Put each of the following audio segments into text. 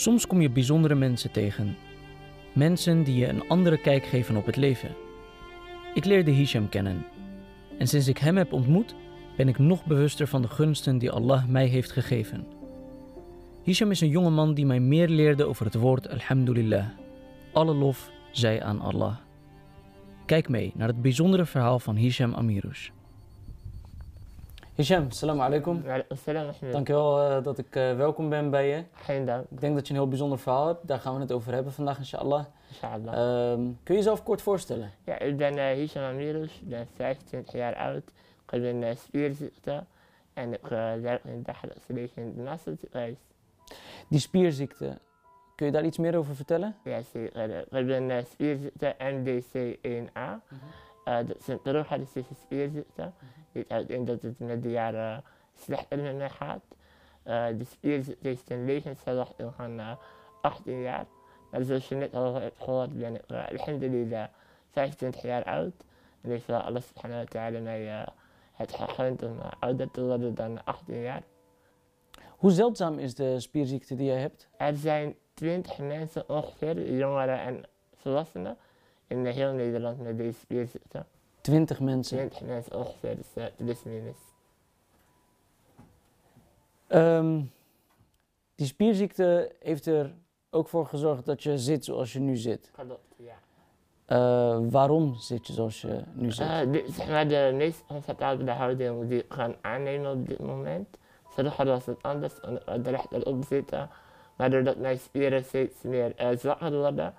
Soms kom je bijzondere mensen tegen. Mensen die je een andere kijk geven op het leven. Ik leerde Hisham kennen. En sinds ik hem heb ontmoet, ben ik nog bewuster van de gunsten die Allah mij heeft gegeven. Hisham is een jongeman die mij meer leerde over het woord Alhamdulillah. Alle lof zij aan Allah. Kijk mee naar het bijzondere verhaal van Hisham Amirouche. Hisham, salam alaikum. Salam. Dankjewel uh, dat ik uh, welkom ben bij je. Geen dank. Ik denk dat je een heel bijzonder verhaal hebt. Daar gaan we het over hebben vandaag, inshallah. Inshallah. Um, kun je jezelf kort voorstellen? Ja, ik ben uh, Hisham Amirouche, ik ben 25 jaar oud. Ik ben uh, spierziekte en ik werk in de Nasselziekenhuis. Die spierziekte, kun je daar iets meer over vertellen? Ja, zeker. Ik ben spierziekte MDC1A. Mm uh, dat terughoudistische spierziekte. Mm -hmm. Dit houdt in dat het met de jaren slechter met. Uh, de heeft een levensverwachting van 18 jaar. Maar zoals je net al hebt gehoord ben ik uh, alhamdulillah 25 jaar oud. En heeft uh, Allah subhanahu wa ta'ala mij het gegund om ouder te worden dan 18 jaar. Hoe zeldzaam is de spierziekte die jij hebt? Er zijn 20 mensen ongeveer, jongeren en volwassenen, in heel Nederland met deze spierziekte. 20 mensen? 20 mensen ongeveer, dus uh, plus minus. Um, die spierziekte heeft er ook voor gezorgd dat je zit zoals je nu zit. Klopt, ja. Uh, waarom zit je zoals je nu zit? Uh, dit is zeg maar de meest comfortabele houding die ik kan aannemen op dit moment. Vroeger was het anders en ik rechterop zitten. Maar doordat mijn spieren steeds meer uh, zwakker worden,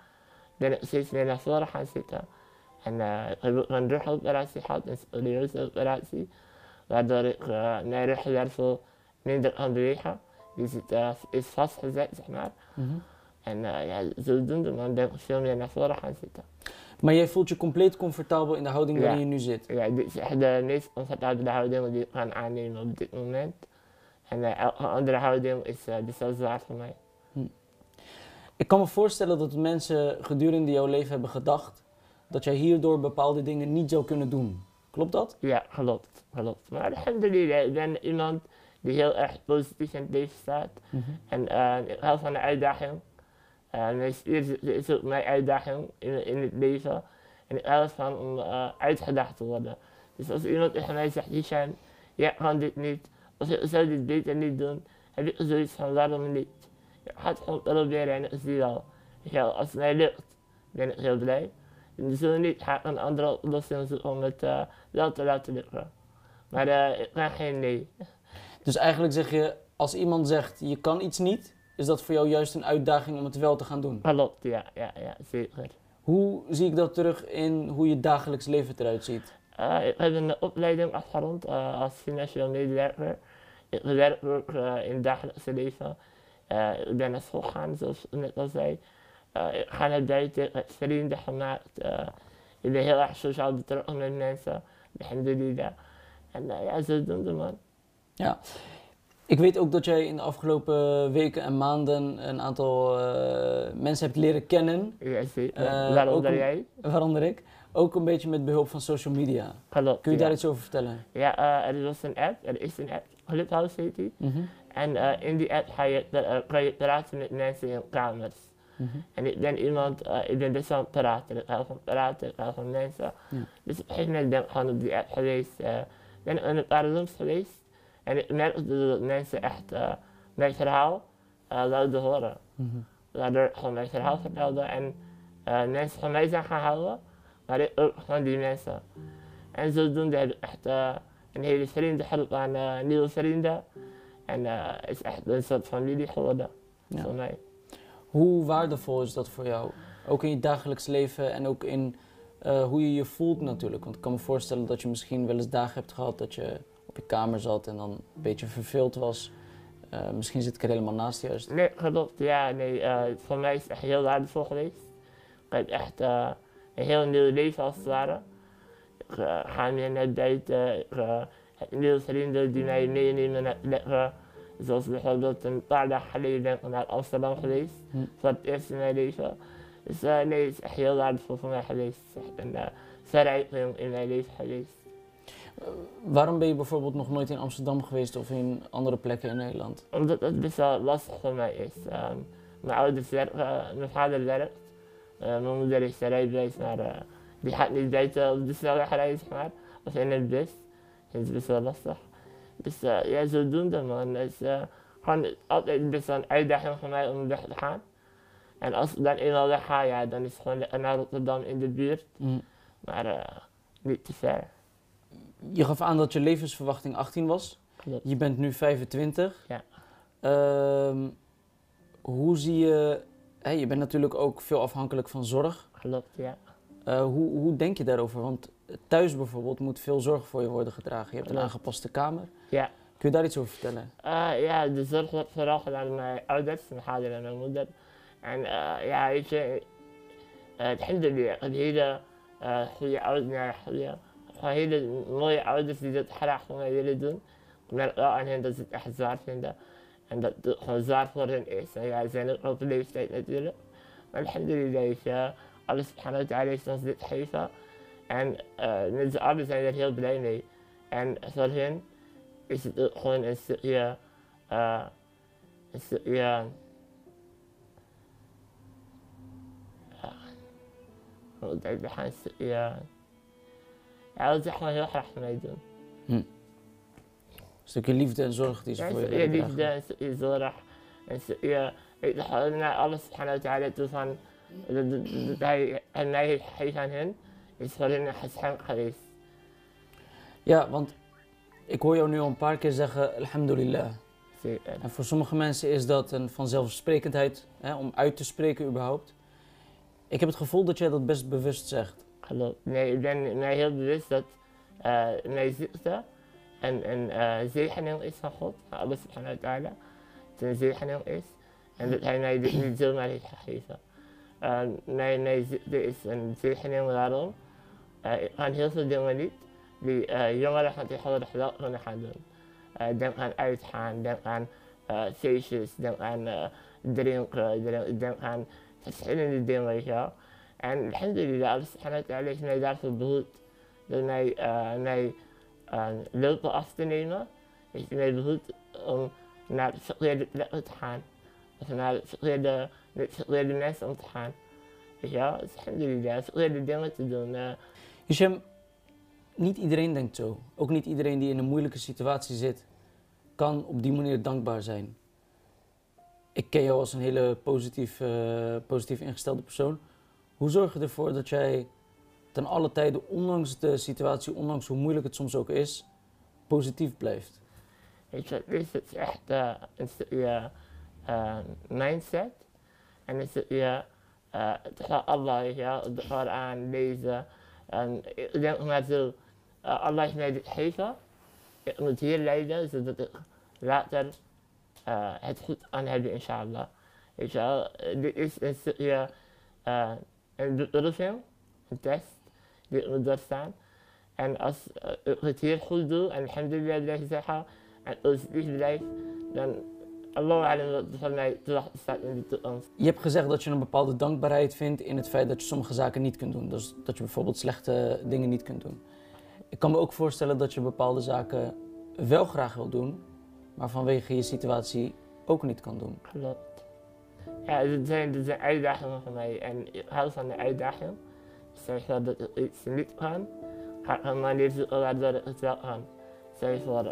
ben ik steeds meer naar voren gaan zitten. En uh, ik heb een rugoperatie gehad, een scolioseoperatie. Waardoor ik uh, mijn rugwervel minder kan bewegen. Die zit, uh, is vastgezet, zeg maar. En ja, zodoende dan ben ik veel meer naar voren gaan zitten. Maar jij voelt je compleet comfortabel in de houding ja. waarin je nu zit? Ja, dit is echt de meest comfortabele houding die ik kan aannemen op dit moment. En uh, elke andere houding is uh, dus zo zwaar voor mij. Ik kan me voorstellen dat mensen gedurende jouw leven hebben gedacht dat jij hierdoor bepaalde dingen niet zou kunnen doen. Klopt dat? Ja, klopt. klopt. Maar alhamdulillah, ik ben iemand die heel erg positief in het leven staat. Mm -hmm. En uh, ik hou van de uitdaging. mijn spier is ook mijn uitdaging in, in het leven. En ik hou ervan om uitgedaagd te worden. Dus als iemand tegen mij zegt, Hisham, jij kan dit niet of ik zou dit beter niet doen, heb ik zoiets van waarom niet. Gaat gewoon proberen en ik zie al. Ja, als het mij lukt, ben ik heel blij. En zo niet, ga ik een andere oplossing zoeken om het uh, wel te laten lukken. Maar uh, ik kan geen nee. Dus eigenlijk zeg je, als iemand zegt je kan iets niet, is dat voor jou juist een uitdaging om het wel te gaan doen? Klopt, ja, ja, ja zeker. Hoe zie ik dat terug in hoe je dagelijks leven eruit ziet? Uh, ik heb een opleiding afgerond als financieel medewerker. Ik werk ook uh, in het dagelijkse leven. Uh, ik ben naar school gegaan, zoals ik net al zei. Uh, ik ga naar buiten, ik heb vrienden gemaakt. ik ben heel erg sociaal betrokken met mensen. Alhamdulillah. En ja, zodoende man. Ja. Ik weet ook dat jij in de afgelopen weken en maanden een aantal mensen hebt leren kennen. Ja, zeker. waaronder jij? Waaronder ik. Ook een beetje met behulp van social media. Klopt, Kun je ja. daar iets over vertellen? Ja, er was een app, er is een app, Clubhouse heet die. Mm -hmm. En uh, in die app ga je, uh, kan je praten met mensen in kamers. Mm -hmm. En ik ben iemand, uh, ik ben best wel aan het praten. Ik hou van praten, ik hou van mensen. Ja. Dus op een gegeven moment ben ik gewoon op die app geweest. ben ik in een paar rooms geweest. En ik merkte dat mensen echt mijn verhaal wilden horen. Mm -hmm. Waardoor ik gewoon mijn verhaal vertelde en mensen van mij zijn gaan houden. Maar ik ook van die mensen. En zodoende heb ik echt een hele vriendengroep aan nieuwe vrienden. En het uh, is echt een soort familie geworden Ja. voor mij. Hoe waardevol is dat voor jou? Ook in je dagelijks leven en ook in uh, hoe je je voelt natuurlijk. Want ik kan me voorstellen dat je misschien wel eens dagen hebt gehad dat je op je kamer zat en dan een beetje verveeld was. Uh, misschien zit ik er helemaal naast juist. Nee, klopt. Ja, nee, uh, voor mij is het echt heel waardevol geweest. Ik heb echt een heel nieuw leven als het ware. Ik ga meer naar buiten. Ik, heb nieuwe vrienden die mij meenemen naar plekken. Zoals bijvoorbeeld een paar dagen geleden ben ik naar Amsterdam geweest. Hm. Voor het eerst in mijn leven. Dus uh, nee, het is echt heel waardevol voor mij geweest. Het is echt een uh, verrijking in mijn leven geweest. Uh, waarom ben je bijvoorbeeld nog nooit in Amsterdam geweest of in andere plekken in Nederland? Omdat het best wel lastig voor mij is. Um, mijn ouders werken, mijn vader werkt. Mijn moeder is rijbewijs, maar die gaat niet buiten op de snelweg rijden, zeg maar. Of in een bus. Dat is best wel lastig. Dus ja, zodoende man. Het is uh, gewoon altijd best wel een uitdaging voor mij om weg te gaan. En als ik dan eenmaal weg ga, ja, dan is het gewoon naar Rotterdam in de buurt. Mm. Maar niet te ver. Je gaf aan dat je levensverwachting 18 was. Klopt. Je bent nu 25. Ja. Ehm, hoe zie je... Je bent natuurlijk ook veel afhankelijk van zorg. Klopt, ja. Uh, hoe, hoe denk je daarover? Want thuis bijvoorbeeld moet veel zorg voor je worden gedragen. Je hebt een aangepaste kamer. كدري شفت أنا آه يا دزر صراحة لما عدت من حاجة لما مدت. يعني آه يا إيش آه، الحمد لله قد هيدا هي آه، عودنا حيا فهيدا مي عودة في ذات حراح وما يلدون نلقى ان هند ذات أحزار هند هند حزار فرن إيسا يا زين القوة اللي يشتاين ادولا والحمد لله ايسا الله سبحانه وتعالى يسنس ذات حيفا. ان آه، نزع عبس ان الهيل بلايني. ان فرهن is het gewoon een stukje, uh, een stukje, ja, hoe een stukje, ja, dat is gewoon heel graag voor mij doen. Een stukje liefde en zorg die ze Ja, voor je een stukje willen liefde, een stukje zorg, een stukje, ik ga naar alles subhanahu wa ta'ala toe van, dat, dat, dat hij aan mij heeft gegeven aan hen, is voor hen een geschenk geweest. Ja, want ik hoor jou nu al een paar keer zeggen, alhamdulillah. En voor sommige mensen is dat een vanzelfsprekendheid hè, om uit te spreken überhaupt. Ik heb het gevoel dat jij dat best bewust zegt. Nee, ik ben mij heel bewust dat uh, mijn ziekte een, een uh, zegening is van God, van Allah subhanahu wa ta'ala. Het een zegening is en dat hij mij dit niet zomaar heeft gegeven. Uh, mijn, mijn ziekte is een zegening, waarom? Ik kan heel veel dingen niet die uh, jongeren van tegenwoordig wel kunnen gaan doen. Uh, denk aan uitgaan, denk aan uh, feestjes, denk aan drinken, denk, denk aan verschillende dingen, weet je wel. En alhamdulillah, Allah subhanahu wa mij daarvoor behoed. Door mij, mij lopen af te nemen, heeft mij behoed om naar verkeerde plekken te gaan. Of naar verkeerde, verkeerde mensen om te gaan. Weet je wel, alhamdulillah, verkeerde dingen te doen. Hisham, niet iedereen denkt zo. Ook niet iedereen die in een moeilijke situatie zit, kan op die manier dankbaar zijn. Ik ken jou als een hele positief, uh, positief ingestelde persoon. Hoe zorg je ervoor dat jij ten alle tijden, ondanks de situatie, ondanks hoe moeilijk het soms ook is, positief blijft? Weet je, dit is echt een stukje uh, mindset. En een stukje uh, Allah, je de Koran lezen. En ik denk maar zo, uh, Allah heeft mij dit. Ik moet hier leiden, zodat ik later uh, het goed kan hebben, inshallah. Weet wel, dit is een stukje, een test, die ik moet doorstaan. En als ik het hier goed doe, en alhamdulillah blijf zeggen, en positief blijf, dan Allah wat van mij te staat in de toekomst. Je hebt gezegd dat je een bepaalde dankbaarheid vindt in het feit dat je sommige zaken niet kunt doen. Dus dat je bijvoorbeeld slechte dingen niet kunt doen. Ik kan me ook voorstellen dat je bepaalde zaken wel graag wil doen, maar vanwege je situatie ook niet kan doen. Klopt. Ja, dat zijn, dat zijn uitdagingen voor mij en ik hou van de uitdaging. Voor dat ik iets niet kan, ga ik een manier zoeken ik het wel kan. Je voor,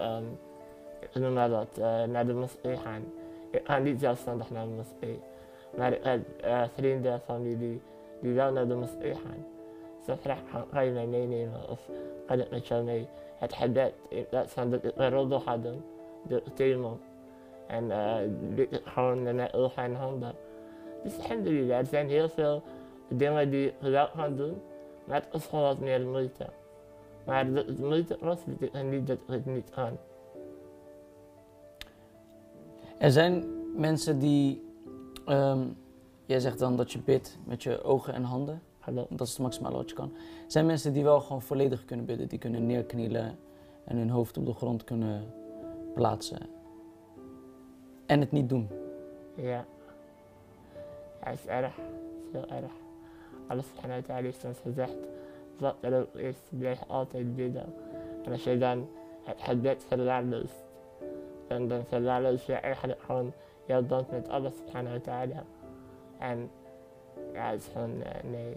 ik noem maar wat, uh, naar de moskee gaan. Ik ga niet zelfstandig naar de moskee, maar ik heb uh, vrienden, familie die wel naar de moskee gaan. Je met in plaats van dat ik een roddel ga doen, doe ik theemon. En uh, dit gewoon mijn ogen en handen. Dus alhamdulillah, er zijn heel veel dingen die ik wel kan doen, maar het is gewoon wat meer moeite. Maar dat het moeite was, betekent niet dat het niet kan. Er zijn mensen die, um, jij zegt dan dat je bidt met je ogen en handen. Dat is het maximale wat je kan. Er zijn mensen die wel gewoon volledig kunnen bidden, die kunnen neerknielen en hun hoofd op de grond kunnen plaatsen. En het niet doen. Ja. Ja, is erg. heel erg. Subhanahu wa ta'ala heeft ons gezegd, wat er ook is, blijf altijd bidden. En als je dan het gebed verwaarloost, dan, dan verwaarloos je eigenlijk gewoon jouw band met subhanahu wa ta'ala. En ja, het is gewoon, eh, nee.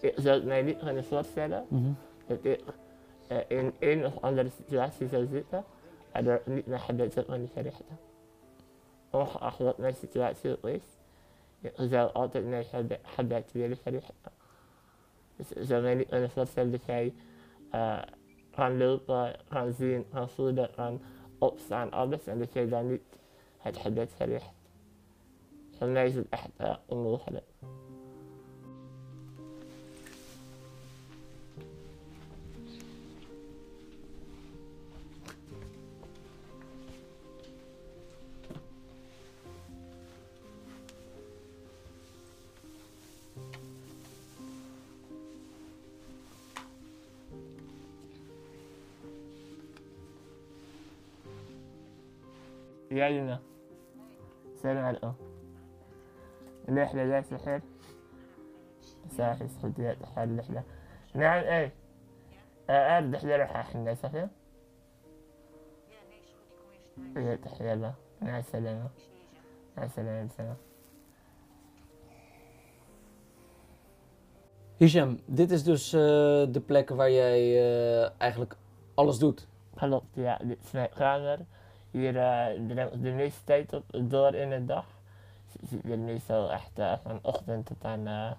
Ik zou het mij niet kunnen voorstellen Mhm. dat ik eh, in een of andere situatie zou zitten en er niet naar gebed zou kunnen verrichten. Ongeacht wat mijn situatie ook is, ik zou altijd mijn gebed, gebed willen verrichten. Dus ik zou mij niet kunnen voorstellen dat jij eh, kan lopen, kan zien, kan voelen, kan opstaan, الرحلة ذات الخير ساحل سعودية حال الرحلة نعم اي آه الرحلة راح احنا صحيح إيه تحية الله مع السلامة مع السلامة السلام Hisham, dit is dus eh, de plek waar jij eh, eigenlijk alles doet. Klopt, ja, dit is mijn kamer. Hier uh, breng ik de meeste tijd op door in de dag. Meestal echt uh, van ochtend tot aan uh,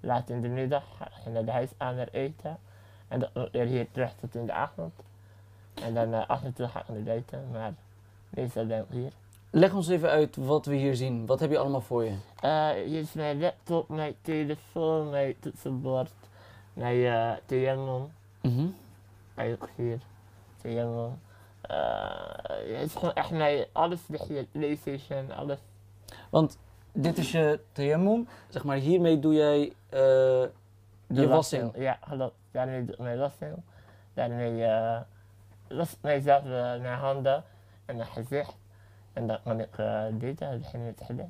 laat in de middag. Ga naar de huiskamer eten. En dan weer hier terug tot in de avond. En dan af en toe ga ik naar buiten, maar meestal ben ik hier. Leg ons even uit wat we hier zien. Wat heb je allemaal voor je? hier is mijn laptop, mijn telefoon, mijn toetsenbord, mijn uh. Mm -hmm. Kijk hier, TMO. Uh, het is gewoon echt mijn alles ligt hier, PlayStation, alles. Want dit is je tayammum, zeg maar hiermee doe jij uh, De je wassing. Ja, klopt. Daarmee doe ik mijn wassing. Daarmee uh, was ik mijzelf mijn handen en mijn gezicht. En dan kan ik uh, beter beginnen met gebed.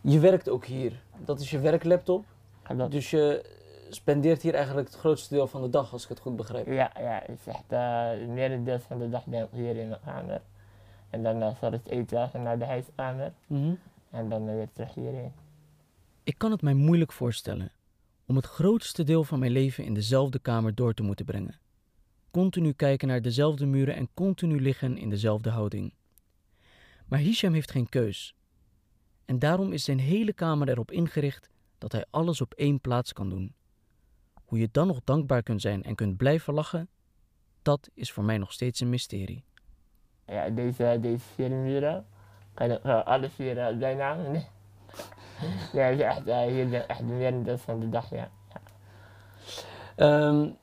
Je werkt ook hier. Dat is je werklaptop. Klopt. Dus je spendeert hier eigenlijk het grootste deel van de dag, als ik het goed begrijp. Ja, ja, het is echt uh, merendeel van de dag ben ik hier in de kamer. En dan uh, voor het eten naar de huiskamer. Mm -hmm. En dan weer terug hierheen. Ik kan het mij moeilijk voorstellen om het grootste deel van mijn leven in dezelfde kamer door te moeten brengen. Continu kijken naar dezelfde muren en continu liggen in dezelfde houding. Maar Hisham heeft geen keus. En daarom is zijn hele kamer erop ingericht dat hij alles op één plaats kan doen. Hoe je dan nog dankbaar kunt zijn en kunt blijven lachen, dat is voor mij nog steeds een mysterie. Ja, deze, deze vier muren, kan ik uh, alle vier uh, bijna. Nee, nee echt, hier ben echt de merendeel van de dag, ja. ja. Um,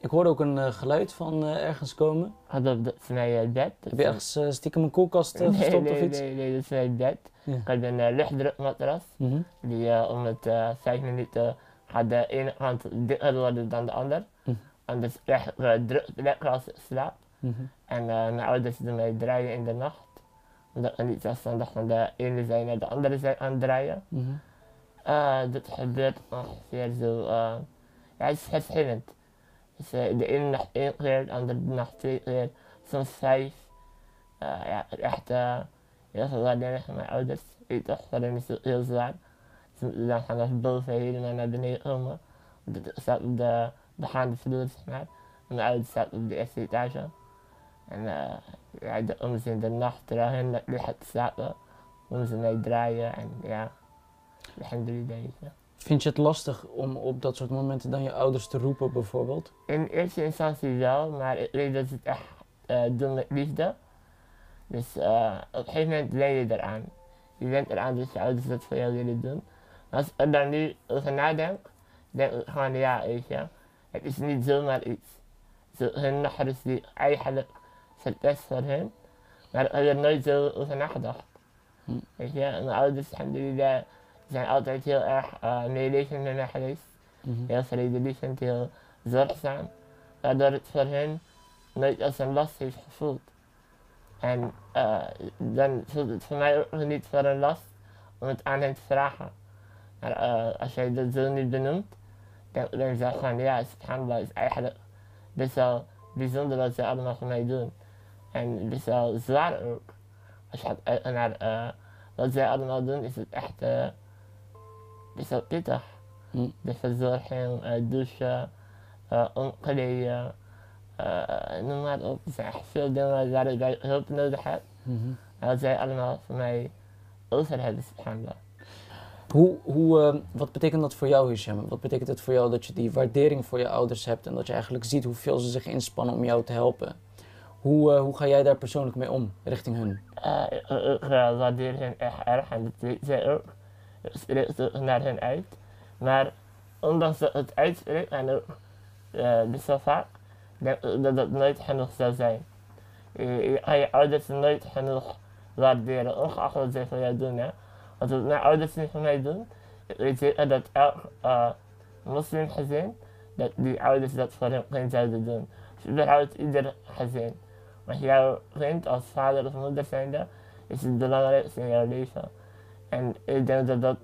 ik hoorde ook een uh, geluid van uh, ergens komen. Had dat is mijn uh, bed. Heb je ergens uh, stiekem een koelkast nee, verstopt nee, of iets? Nee, nee, dat is mijn bed. Ja. Ik heb een luchtdrukmatras. Mm -hmm. Die om het vijf minuten gaat de ene kant dikker worden dan de ander. Mm. Anders echt druk lekker als ik slaap. Mm -hmm. En mijn ouders doen mij draaien in de nacht. Omdat ik niet zelfstandig van de ene zij naar de andere zij aan draaien. Mm -hmm. dat gebeurt ongeveer zo. ja, het is verschillend. Dus uh, de ene nacht één keer, de andere nacht twee keer, soms vijf. Uh, ja, echt uh, heel waardering van mijn ouders. Weet toch, voor hen is het heel zwaar. Ze moeten dan vanaf boven helemaal naar beneden komen. Het staat op de begaande vloer, zeg maar. En mijn ouders staat op de eerste etage. En ja, de, om ze in de nacht liggen te slapen, moeten ze mij draaien en ja, alhamdulillah. Ja. Vind je het lastig om op dat soort momenten dan je ouders te roepen bijvoorbeeld? In eerste instantie wel, maar ik weet dat ze het echt uh, doen met liefde. Dus uh, op een gegeven moment ben je eraan. Je bent eraan dat je ouders dat voor jou willen doen. Als ik er dan nu over nadenk, denk ik gewoon ja, weet je. Het is niet zomaar iets. Zo, hun nachtjes die eigenlijk verpest voor hen. Maar ik heb er nooit zo over nagedacht. Hm. Weet je, mijn ouders, zijn altijd heel erg uh, meelevend met mij geweest. Mm -hmm. Heel vredelievend, heel zorgzaam. Waardoor het voor hen nooit als een last heeft gevoeld. En uh, dan voelt het voor mij ook niet voor een last om het aan hen te vragen. Maar uh, als jij dat zo niet benoemt, dan, dan zeg ik van ja, subhanallah is eigenlijk best wel bijzonder wat ze allemaal voor mij doen. En best wel zwaar ook. Als je gaat naar uh, wat zij allemaal doen, is het echt best wel pittig. Hm. De verzorging, eh, douchen, eh, omkleden, eh, noem maar op. Er zijn echt veel dingen waar ik hulp nodig heb. Mhm. En dat zij allemaal voor mij over hebben. Hoe, hoe, eh, wat betekent dat voor jou, Hisham? Wat betekent het voor jou dat je die waardering voor je ouders hebt en dat je eigenlijk ziet hoeveel ze zich inspannen om jou te helpen? Hoe, eh, hoe ga jij daar persoonlijk mee om, richting hun? Eh, ik eh, waardeer hen echt erg en dat weten zij ook. Ik spreek naar hen uit. Maar ondanks dat het uitspreek en ook eh, dus zo vaak, denk ik dat dat nooit genoeg zou zijn. Je, je kan je ouders nooit genoeg waarderen, ongeacht wat zij voor jou doen. Hè. Want wat mijn ouders niet voor mij doen, ik weet zeker dat elk uh, moslimgezin, dat die ouders dat voor kind zouden doen. Dus überhaupt ieder gezin. Want jouw kind als vader of moeder zijnde is het belangrijkste in jouw leven. En ik denk dat dat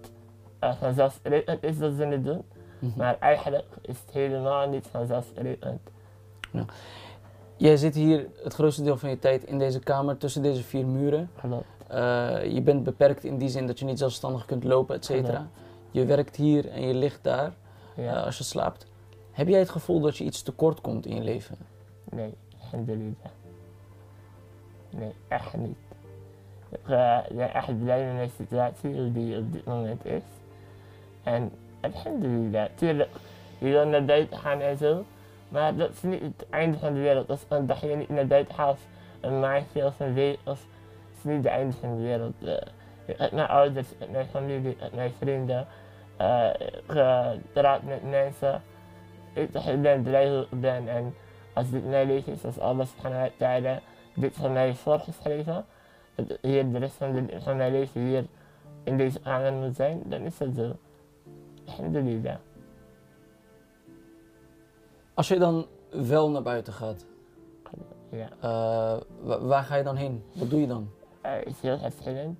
uh, vanzelfsprekend is dat ze het doen. Mhm. Maar eigenlijk is het helemaal niet vanzelfsprekend. Jij zit hier het grootste deel van je tijd in deze kamer, tussen deze vier muren. Klopt. Eh, je bent beperkt in die zin dat je niet zelfstandig kunt lopen, et cetera. Je werkt hier en je ligt daar Ja. eh, als je slaapt. Heb jij het gevoel dat je iets tekort komt in je leven? Nee, alhamdulillah. Nee, echt niet. Ik eh, ben echt blij met mijn situatie, die op dit moment is. En alhamdulillah, tuurlijk, je wil naar buiten gaan en zo. Maar dat is niet het einde van de wereld. Als een dagje niet naar buiten gaat, een maandje of een week, of het is niet het einde van de wereld. Eh, met mijn ouders, met mijn familie, met mijn vrienden. eh, ik eh, praat met mensen. Ik, ik ben blij hoe ik ben en als dit mijn leven is, als Allah subhanahu wa dit voor mij heeft voorgeschreven, dat hier de rest van, de, van mijn leven hier in deze kamer moet zijn, dan is dat zo. Alhamdulillah. Als je dan wel naar buiten gaat, Ja. eh, wa- waar ga je dan heen? Wat doe je dan? Uh, is heel verschillend.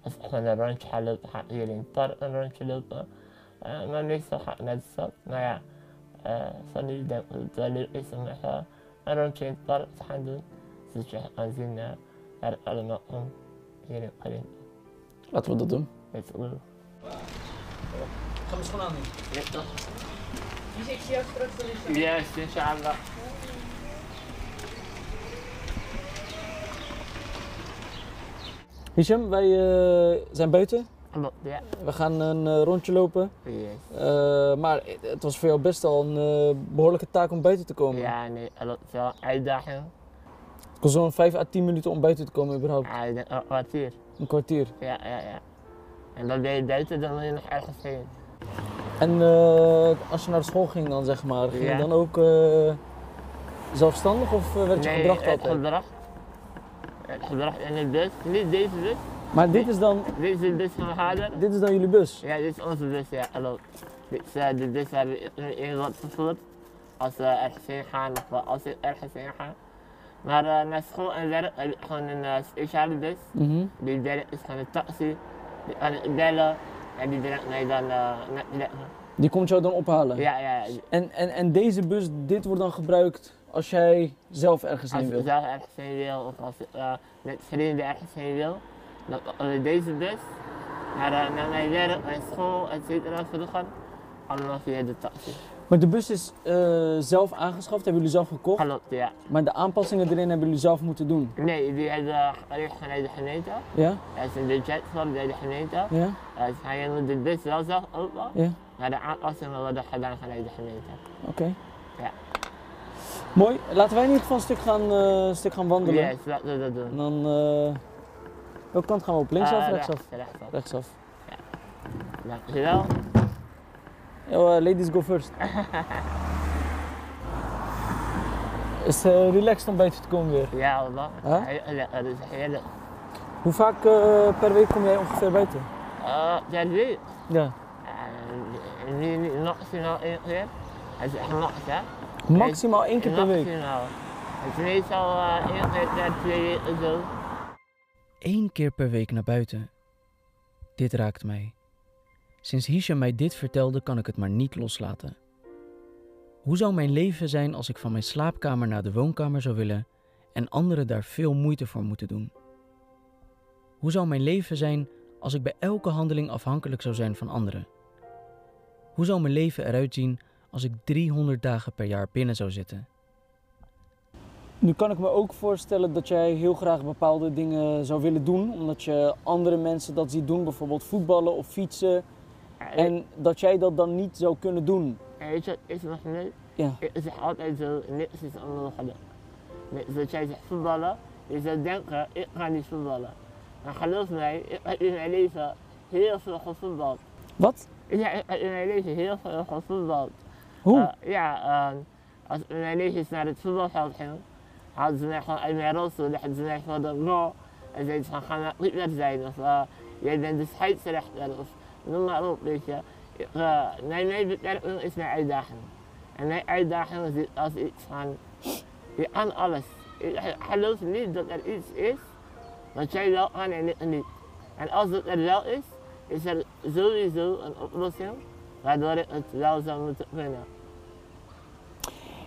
Als ik gewoon een rondje ga lopen, ga ik hier in het park een rondje lopen. Uh, maar meestal ga ik naar de stad. Nou ja, uh, van nu denk ik dat het wel leuk is om even een rondje in het park te gaan doen. Zodat je kan zien uh, waar het allemaal om hier Karin. Laten we dat doen. Let's go. Ga mijn schoenen aan Ja, toch? Dus ik zie jou straks wel eens. Yes, inshallah. Hisham, wij eh, zijn buiten. Ja. We gaan een eh, rondje lopen. Yes. Eh, maar het was voor jou best al een eh, behoorlijke taak om buiten te komen. Ja, nee, dat is wel een uitdaging. Zo'n 5 à 10 minuten om buiten te komen überhaupt. Ja, ik denk een kwartier. Een kwartier. Ja, ja, ja. En dan ben je buiten, dan wil je nog ergens heen. En eh, als je naar school ging dan zeg maar, ging Ja. je dan ook eh, zelfstandig of eh, werd je nee, gebracht altijd? gedrag. Het gedrag in de bus. Niet deze bus. Maar dit is dan, Dit is de bus van mijn vader. dit is dan jullie bus? Ja, dit is onze bus, ja, klopt. Dit is de bus waar we in- wordt vervoerd. Als we ergens heen gaan of als ik ergens heen ga. Maar eh, naar school en werk heb ik gewoon een eh, speciale bus. Mhm. Die werk is gewoon een taxi. Die kan ik bellen en die brengt mij dan eh, naar. Die komt jou dan ophalen? Ja, ja, ja. En, en, en deze bus, dit wordt dan gebruikt als jij zelf ergens Als heen ik wil? zelf ergens heen wil of als ik eh, met vrienden ergens heen wil, dan kan ik deze bus naar, eh, naar mijn werk, mijn school, et cetera, vroeger. Allemaal via de taxi. Maar de bus is eh, zelf aangeschaft, hebben jullie zelf gekocht. Klopt, ja. Maar de aanpassingen erin hebben jullie zelf moeten doen. Nee, die hebben geregeld vanuit de gemeente. Ja? Er is een budget voor bij de gemeente. Ja? Uh, dus je moet de bus wel zelf openen, Ja? maar de aanpassingen worden gedaan vanuit de gemeente. Oké. Ja. Mooi. Laten wij in ieder geval een stuk gaan, eh, stuk gaan wandelen. Yes, laten we dat En doen. dan... eh welke kant gaan we op? Linksaf of rechtsaf? rechts, rechtsaf. Rechtsaf. Dankjewel. Yo, eh, ladies go first. Is het eh, relaxed om buiten te komen weer? Ja, Allah. Huh? Dat is heerlijk. Hoe vaak eh, per week kom jij ongeveer buiten? Uh, ja, weet Ja. Uh, nu, nu maximaal één keer. Het is echt max, hè? Maximaal één keer per week. Maximaal. Het is meestal uh, één keer per twee weken zo. Eén keer per week naar buiten. Dit raakt mij. Sinds Hisham mij dit vertelde, kan ik het maar niet loslaten. Hoe zou mijn leven zijn als ik van mijn slaapkamer naar de woonkamer zou willen en anderen daar veel moeite voor moeten doen? Hoe zou mijn leven zijn als ik bij elke handeling afhankelijk zou zijn van anderen? Hoe zou mijn leven eruit zien als ik 300 dagen per jaar binnen zou zitten? Nu kan ik me ook voorstellen dat jij heel graag bepaalde dingen zou willen doen, omdat je andere mensen dat ziet doen, bijvoorbeeld voetballen of fietsen, en dat jij dat dan niet zou kunnen doen. En weet je wat is nog niet? Ja. Ik zeg altijd zo, niks is onmogelijk. Zoals jij zegt voetballen, je zou denken, ik ga niet voetballen. Maar geloof mij, ik heb in mijn leven heel veel gevoetbald. Wat? Ja, ik heb in mijn leven heel veel gevoetbald. Hoe? Eh, ja, ehm, als mijn neefjes naar het voetbalveld gingen, hadden ze mij gewoon uit mijn rolstoel, legden ze mij voor de goal en zeiden ze van ga maar niet meer zijn of eh, jij bent de scheidsrechter of noem maar op, weet je. Mijn, mijn beperking is mijn uitdaging. En mijn uitdaging is als iets van, je kan alles. Ik geloof niet dat er iets is wat jij wel kan en niet. En als het er wel is, is er sowieso een oplossing waardoor ik het wel zou moeten kunnen.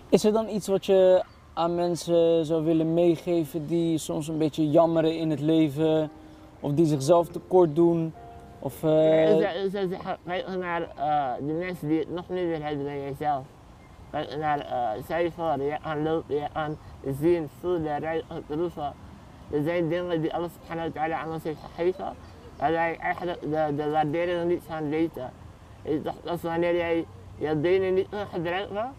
Is er dan iets wat je aan mensen zou willen meegeven die soms een beetje jammeren in het leven, of die zichzelf tekort doen? Of, eh, kijk naar eh, de mensen die het nog niet weer hebben dan jezelf. Kijk naar uh, cijfer, je kan lopen, je kan zien, voelen, ruiken, proeven. Er zijn dingen die alles subhanahu wa ta'ala aan ons heeft gegeven, waar wij eigenlijk de, de waardering niet van weten. Dat is wanneer jij je benen niet kan gebruiken,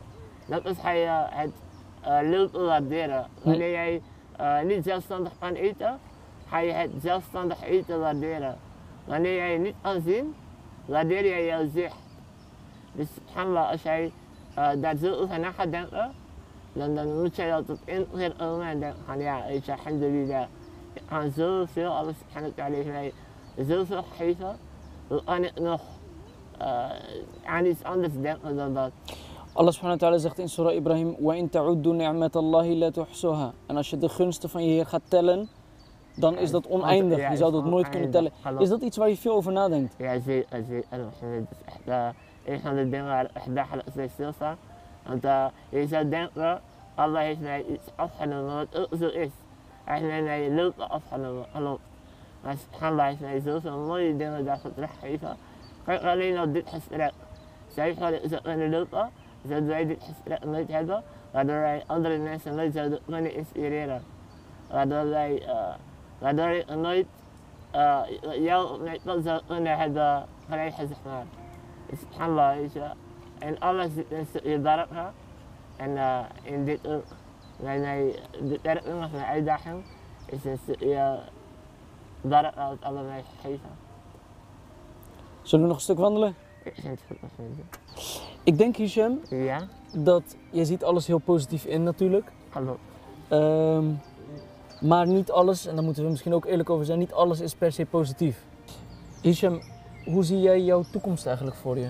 dat is ga je het uh, lopen waarderen. Wanneer jij uh, niet zelfstandig kan eten, ga je het zelfstandig eten waarderen. Wanneer jij je niet kan zien, waardeer jij jouw zicht. Dus subhanallah, als jij uh, daar zo over na gaat denken, dan, dan moet jij dat tot één keer komen en denken van ja, weet je, alhamdulillah. Ik kan zoveel, alles subhanahu wa ta'ala heeft mij zoveel gegeven. Hoe kan ik nog uh, aan iets anders denken dan dat? Allah subhanahu wa ta'ala zegt in Surah Ibrahim: Wa in ta'uddu ni'matallahi la tuhsuha. En als je de gunsten van je Heer gaat tellen, dan is dat oneindig. Je zou dat nooit kunnen tellen. Is dat iets waar je veel over nadenkt? Ja, zeker. Het is echt uh, een van de dingen waar ik dagelijks bij stilsta. Want uh, je zou denken, Allah heeft mij iets afgenomen wat ook zo is. Hij heeft mij mijn lopen afgenomen, klopt. Maar Allah heeft mij zoveel mooie dingen daarvoor teruggegeven. Kijk alleen op dit gesprek. Zij hadden zo kunnen lopen, zouden wij dit gesprek nooit hebben, waardoor wij andere mensen nooit zouden kunnen inspireren. Waardoor wij, uh, weet je. En alles zit in stukje baraka. En uh, in dit ook, mijn, mijn beperking of mijn uitdaging, is stukje baraka wat Allah mij gegeven. Zullen we nog een stuk wandelen? Ik denk, Hisham, Ja, dat je ziet alles heel positief in natuurlijk. hallo. Ehm, maar niet alles, en daar moeten we misschien ook eerlijk over zijn, niet alles is per se positief. Hisham, hoe zie jij jouw toekomst eigenlijk voor je?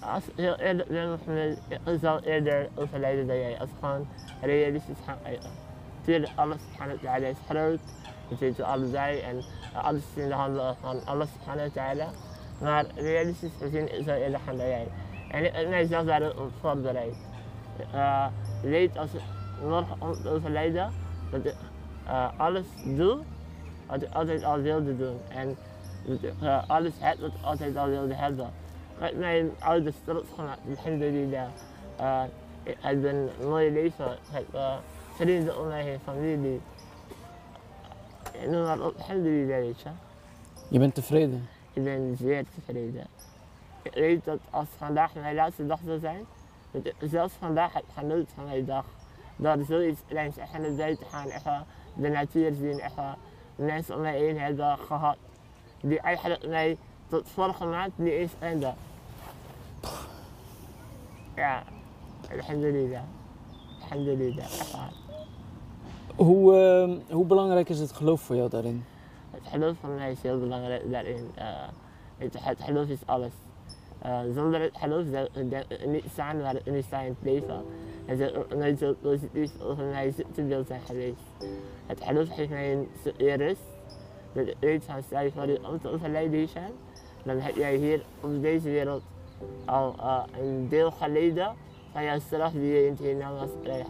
Als ik heel eerlijk ben, ik eerder overlijden dan jij. Als we gewoon realistisch gaan kijken. Tuurlijk, alles subhanahu wa ta'ala is groot. Dat weten we allebei. En uh, alles is in de handen van subhanahu wa ta'ala. Maar realistisch gezien, ik eerder gaan dan jij. En ik heb mijzelf daarop voorbereid. Uh, weet als ik morgen overlijden, dat ik uh, alles doe wat ik altijd al wilde doen. En dat ik uh, alles heb wat ik altijd al wilde hebben. Heb mijn ouders trots gemaakt, alhamdulillah. Uh, ik heb een mooi leven, ik heb uh, vrienden om mij heen, familie. Noem maar op, alhamdulillah, weet je. Je bent tevreden. Ik ben zeer tevreden. Ik weet dat als vandaag mijn laatste dag zou zijn, dat ik zelfs vandaag heb genoten van mijn dag. Door zoiets kleins echt naar buiten gaan, even de natuur zien, mensen om mij heen hebben gehad. Die eigenlijk mij tot vorige maand niet eens kenden. Ja, alhamdulillah. Alhamdulillah, echt waar. Hoe, ehm, hoe belangrijk is het geloof voor jou daarin? Het geloof van mij is heel belangrijk daarin. Uh, het, het geloof is alles. Uh, zonder het geloof zou ik niet staan waar ik nu sta in het leven. En zou ook nooit zo positief over mij te beeld zijn geweest. Het geloof geeft mij een rust. Dat ik weet van stel je voor je om te overlijden zijn. Dan heb jij hier op deze wereld al uh, een deel geleden van jouw straf die je in het hiernamaals krijgt.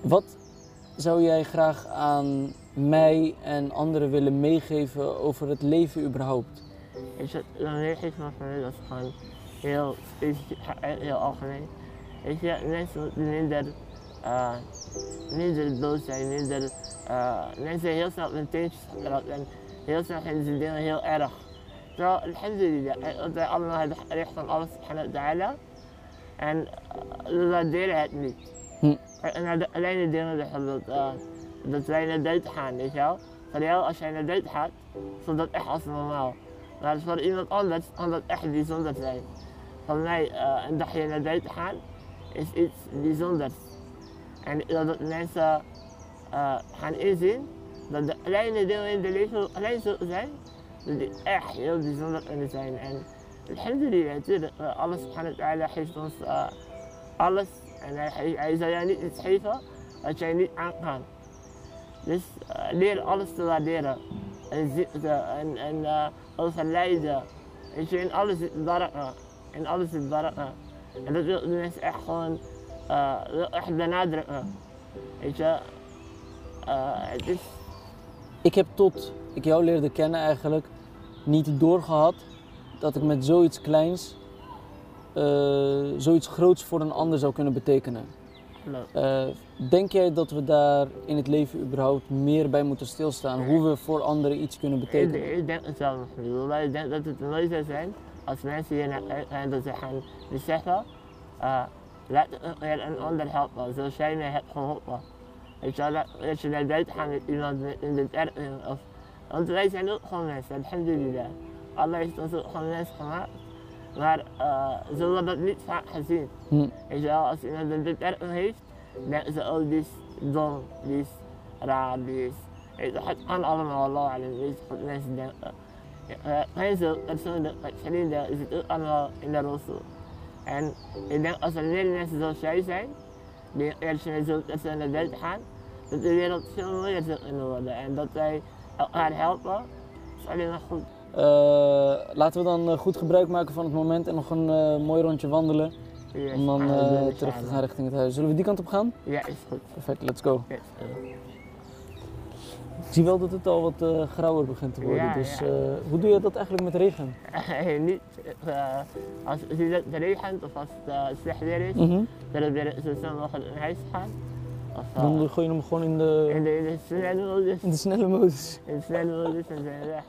Wat zou jij graag aan mij en anderen willen meegeven over het leven überhaupt? Je, dan meegeven van mij dat gewoon heel specifiek, heel algemeen. Weet je, mensen moeten minder, uh, minder boos zijn, minder, uh, mensen heel snel op hun teentjes geraakt en heel snel vinden ze dingen heel erg. Terwijl, alhamdulillah, dat wij allemaal het recht van alles subhanahu wa ta'ala. En we waarderen het niet. Hm. En naar de kleine dingen bijvoorbeeld, uh, dat wij naar buiten gaan, weet je wel. Voor jou, als jij naar buiten gaat, voelt dat echt als normaal. Maar voor iemand anders kan dat echt bijzonder zijn. Voor mij, uh, een dagje naar buiten gaan, is iets bijzonders. En dat mensen uh, gaan inzien dat de kleine dingen in de leven klein zullen zijn, dat die echt heel bijzonder kunnen zijn. En alhamdulillah, natuurlijk, uh, alles subhanahu wa ta'ala geeft ons uh, alles. En hij, hij zal jou niet iets geven wat jij niet aan kan. Dus leer alles te waarderen. En zitten en, en overlijden. Weet je, in alles zit baraka. In alles zit baraka. En dat wil mensen echt gewoon uh, echt benadrukken. Weet je, uh, het is... Ik heb tot ik jou leerde kennen eigenlijk niet doorgehad dat ik met zoiets kleins uh, zoiets groots voor een ander zou kunnen betekenen. Uh, denk jij dat we daar in het leven überhaupt meer bij moeten stilstaan? Hoe we voor anderen iets kunnen betekenen? Ik, ik denk het zelf nog niet. Ik denk dat het mooi zou zijn als mensen hier naar ze gaan beseffen, uh, laat een ander helpen zoals jij mij hebt geholpen. Weet je, dat je naar buiten gaat met iemand in de berg. Of, want wij zijn ook gewoon mensen, alhamdulillah. Allah heeft ons ook gewoon mensen gemaakt. Maar uh, ze worden dat niet vaak gezien. Hm. Weet je wel, als iemand een beperking heeft, denken ze, oh, die is dom, die is raar, die is... Weet je, het kan allemaal, Allah weet je wat mensen denken. Geen zo persoonlijk, met vrienden, is het ook allemaal in de rolstoel. En ik denk, als er meer mensen zoals jij zijn, die eerst zo'n persoon naar buiten gaan, dat de wereld veel mooier zou kunnen worden. En dat wij elkaar helpen, is alleen maar goed. Uh, laten we dan uh, goed gebruik maken van het moment en nog een uh, mooi rondje wandelen. Yes, om dan terug te gaan richting het huis. Zullen we die kant op gaan? Ja, is goed. Perfect, let's go. Yes, Ik zie wel dat het al wat grauwer begint te worden. Ja, dus ja. hoe doe je dat eigenlijk met regen? niet, als het regent of als het slecht weer is, mm -hmm. dan proberen zo snel mogelijk naar huis te gaan. Of, dan gooi je hem gewoon in de, in de, in de snelle modus. in de snelle modus. In de snelle modus en zijn we weg.